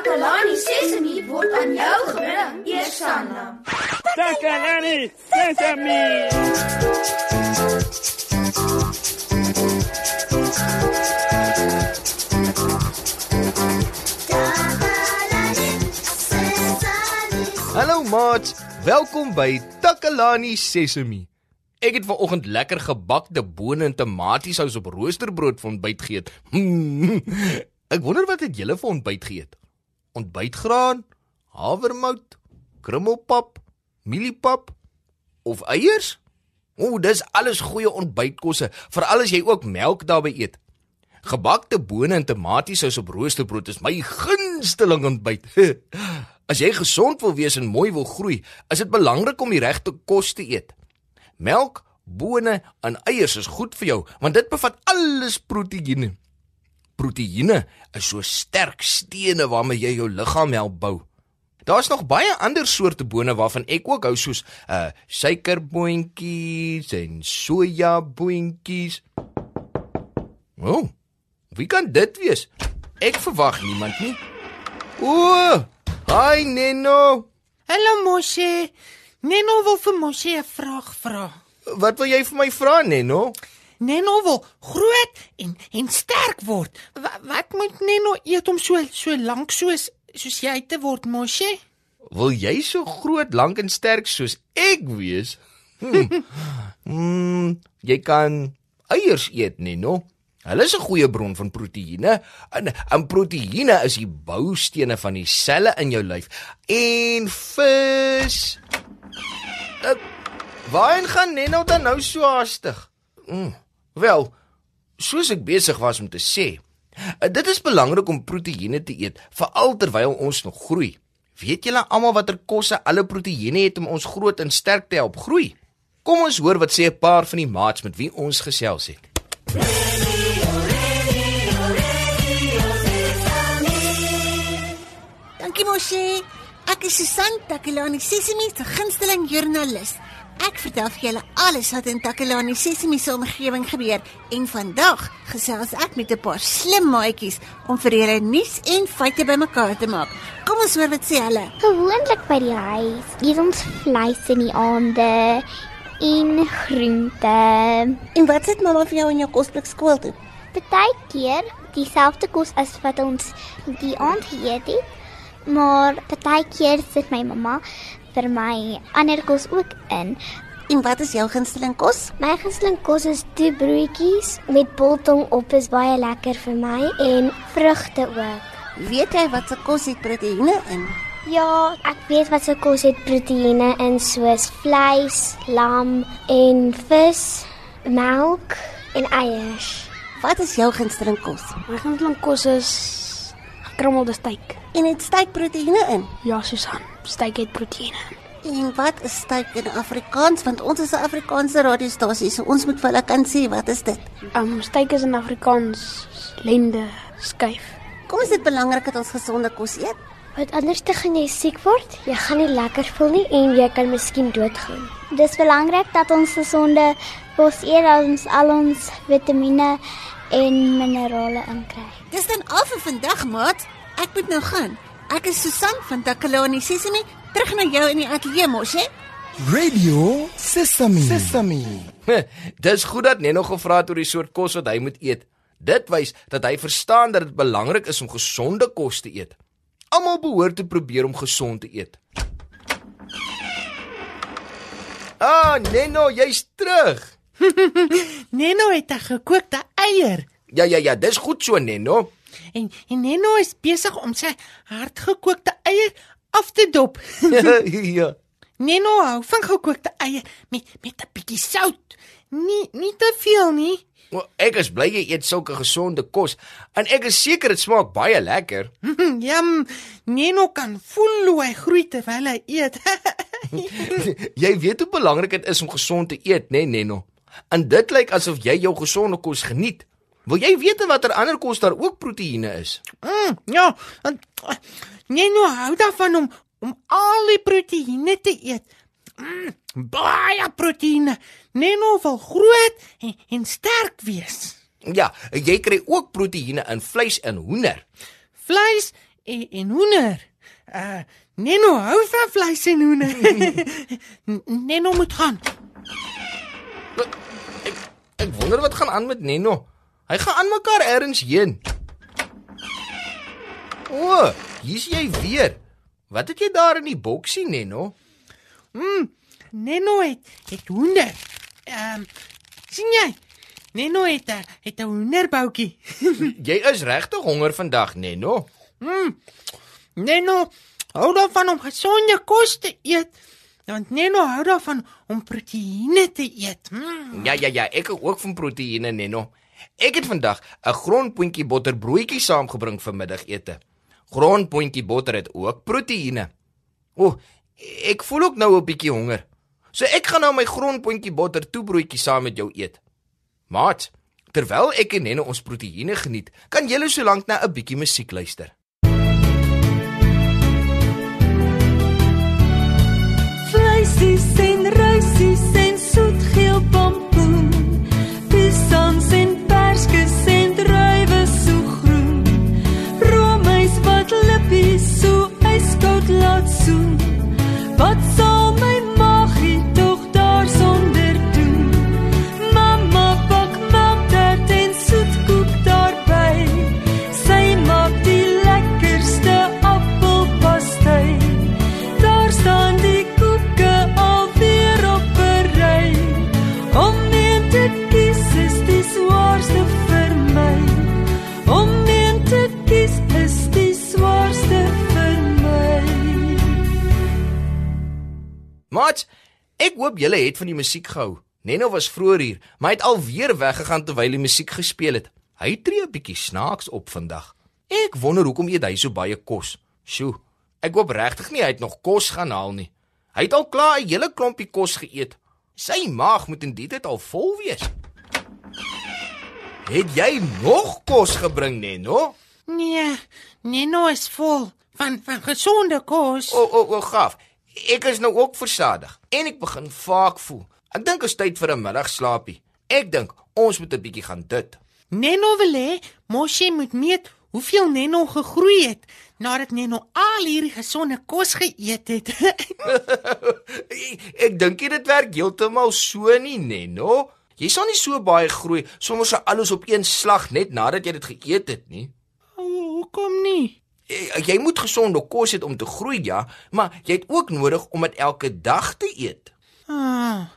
Takalani Sesemi word aan jou gebring, Eersanna. Takalani Sesame. Hallo maat, welkom by Takalani Sesemi. Ek het vanoggend lekker gebakte bone en tomatiesous op roosterbrood vir ontbyt geëet. Ek wonder wat het julle vir ontbyt geëet? Ontbytgraan, havermout, krummelpap, mieliepap of eiers? O, dis alles goeie ontbytkosse, veral as jy ook melk daarbey eet. Gebakte bone en tomatiesous op roosterbrood is my gunsteling ontbyt. As jy gesond wil wees en mooi wil groei, is dit belangrik om die regte kos te eet. Melk, bone en eiers is goed vir jou, want dit bevat alles proteïene. Proteïene is so sterk stene waarmee jy jou liggaam help bou. Daar's nog baie ander soorte bone waarvan ek ook hou soos uh suikerboontjies en sojaboontjies. O, oh, wie kan dit wees? Ek verwag niemand nie. O, hi Neno. Hallo Moshe. Neno wil vir Moshe 'n vraag vra. Wat wil jy vir my vra Neno? Neno wil groot en en sterk word. Wat, wat moet Neno eet om so so lank soos soos jy te word, Moshe? Wil jy so groot, lank en sterk soos ek wees? Hmm. mm, jy kan eiers eet, Neno. Hulle is 'n goeie bron van proteïene. En, en proteïene is die boustene van die selle in jou lyf. En vis. Uh, Waarheen gaan Neno dan nou so haastig? Mm, wel, soos ek besig was om te sê, uh, dit is belangrik om proteïene te eet, veral terwyl ons nog groei. Weet julle almal watter kosse alle proteïene het om ons groot en sterk te help groei? Kom ons hoor wat sê 'n paar van die maats met wie ons gesels het. Dankie Moshe. Ek is Susan Takelani Sesimi se gunsteling joernalis. Ek vertel vir julle alles wat in Takelani Sesimi se omgewing gebeur en vandag gesels ek met 'n paar slim maatjies om vir julle nuus en feite bymekaar te maak. Kom ons hoor wat sê hulle. Gewoonlik by die huis eet ons vleis in die aande en groente. En wat sit mamma vir jou in jou kosblik skool toe? Partykeer dieselfde kos as wat ons die aand geëet het, maar partykeer sit my mamma vir my ander kos ook in. En wat is jou gunsteling kos? My gunsteling kos is twee broodjies met biltong op is baie lekker vir my en vrugte ook. Weet jy wat se kos het proteïene in? Ja, ek weet wat se kos het proteïene in soos vleis, lam en vis, melk en eiers. Wat is jou gunsteling kos? My gunsteling kos is gekrummelde steak. En het steak proteïene in? Ja, Susan, steak het proteïene. En wat is steak in Afrikaans? Want ons is 'n Afrikaanse radiostasie, so ons moet vir hulle kan sê wat is dit? Um steak is in Afrikaans lende skyf. Kom is dit belangrik dat ons gesonde kos eet? Want anders te gaan jy siek word, jy gaan nie lekker voel nie en jy kan miskien doodgaan. Dis belangrik dat ons gesonde kos eet dat ons al ons vitamiene en minerale inkry. Dis dan al vir vandag, maat. Ek moet nou gaan. Ek is Susan van Takalani Sesimi, terug na jou in die ateljee mos, hè? Radio Sesame. Sesame. Dis goed dat Neno gevra het oor die soort kos wat hy moet eet. Dit wys dat hy verstaan dat dit belangrik is om gesonde kos te eet. Almal behoort te probeer om gesond te eet. Ah, Neno, jy's terug. Neno het 'n gekookte eier Ja ja ja, dis goed so Neno. en en Neno is besig om sy hardgekookte eier af te dop. ja. Neno hou van gekookte eier met met 'n bietjie sout. Nie nie te veel nie. Wel, Ek is bly jy eet sulke gesonde kos en ek is seker dit smaak baie lekker. Jam, Neno kan voel hoe hy groei terwyl hy eet. jy weet hoe belangrik dit is om gesond te eet, né, nee, Neno? En dit lyk asof jy jou gesonde kos geniet. Wil jy weet watter ander kos daar ook proteïene is? mm, ja, want uh, Neno hou daarvan om om al die proteïene te eet. Mm, baie proteïene. Neno wil groot en, en sterk wees. Ja, jy kry ook proteïene in vleis en hoender. Vleis en, en hoender. Uh Neno hou van vleis en hoender. Neno moet gaan. Ek ek wonder wat gaan aan met Neno. Hy gaan aan mekaar ergens heen. O, hier's jy weer. Wat het jy daar in die boksie, Neno? Neno het het hoender. Ehm um, sien jy? Neno het 'n het 'n hoenderboutjie. Jy is regtig honger vandag, Neno. Neno hou daarvan om gesonde kos te eet. Want Neno hou daarvan om proteïene te eet. Mm. Ja ja ja, ek ook van proteïene, Neno. Ek het vandag 'n grondpotjie botterbroodjie saamgebring vir middagete. Grondpotjie botter het ook proteïene. O, ek voel ook nou 'n bietjie honger. So ek gaan nou my grondpotjie botter toebroodjie saam met jou eet. Maat, terwyl ek en Neno ons proteïene geniet, kan julle solank na 'n bietjie musiek luister. Vleisies en ruisies en soetgeel pompoen. Pisang en perskes en druiwe so groen. Roomys wat lippies so yskoud laat soen. Wat sal ek hoop julle het van die musiek gehou. Neno was vroeër hier, maar hy het alweer weggegaan terwyl die musiek gespeel het. Hy tree 'n bietjie snaaks op vandag. Ek wonder hoekom eet hy so baie kos. Sjoe, ek hoop regtig nie hy het nog kos gaan haal nie. Hy het al klaar 'n hele klompie kos geëet. Sy maag moet in die tyd al vol wees. Het jy nog kos gebring, Neno? Nee, Neno is vol van van gesonde kos. O, o, o, gaaf. Ek is nou ook versadig en ek begin vaak voel. Ek dink is tyd vir 'n middagslaapie. Ek dink ons moet 'n bietjie gaan dit. Neno wil hê Moshi moet meet hoeveel Neno gegroei het nadat Neno al hierdie gesonde kos geëet het. ek, ek dink dit werk heeltemal so nie, Neno. Jy sal nie so baie groei sommer so alles op een slag net nadat jy dit geëet het nie. Hoekom nie? Eh, Jy moet gesonde kos eet om te groei, ja, maar jy het ook nodig om dit elke dag te eet. Ah,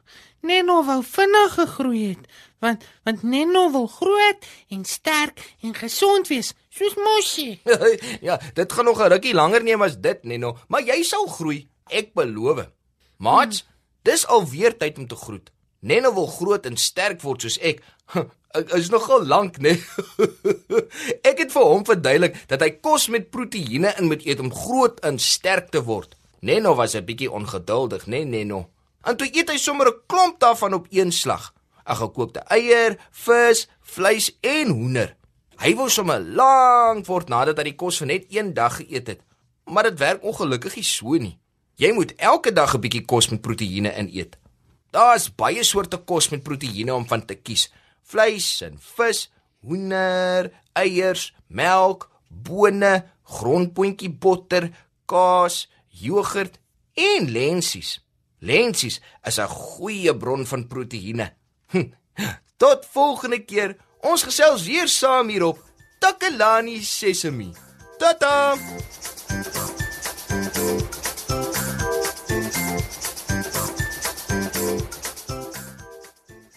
Neno wou vinnig gegroei het, want want Neno wil groot en sterk en gesond wees, soos Moshi. ja, dit gaan nog 'n rukkie langer neem as dit, Neno, maar jy sal groei, ek beloof. Maats, dis alweer tyd om te groet. Neno wil groot en sterk word soos ek. Is nogal lank, né? ek het vir hom verduidelik dat hy kos met proteïene in moet eet om groot en sterk te word. Neno was 'n bietjie ongeduldig, né, Neno? En toe eet hy sommer 'n klomp daarvan op een slag. 'n Gekookte eier, vis, vleis en hoender. Hy wou sommer lank word nadat hy die kos vir net een dag geëet het. Maar dit werk ongelukkig nie so nie. Jy moet elke dag 'n bietjie kos met proteïene in eet. Daar's baie soorte kos met proteïene om van te kies. Vleis en vis, hoender, eiers, melk, bone, grondpotjie botter, kaas, jogurt en lensies. Lensies is 'n goeie bron van proteïene. Tot volgende keer. Ons gesels weer saam hierop Takalani Sesemi. Tata.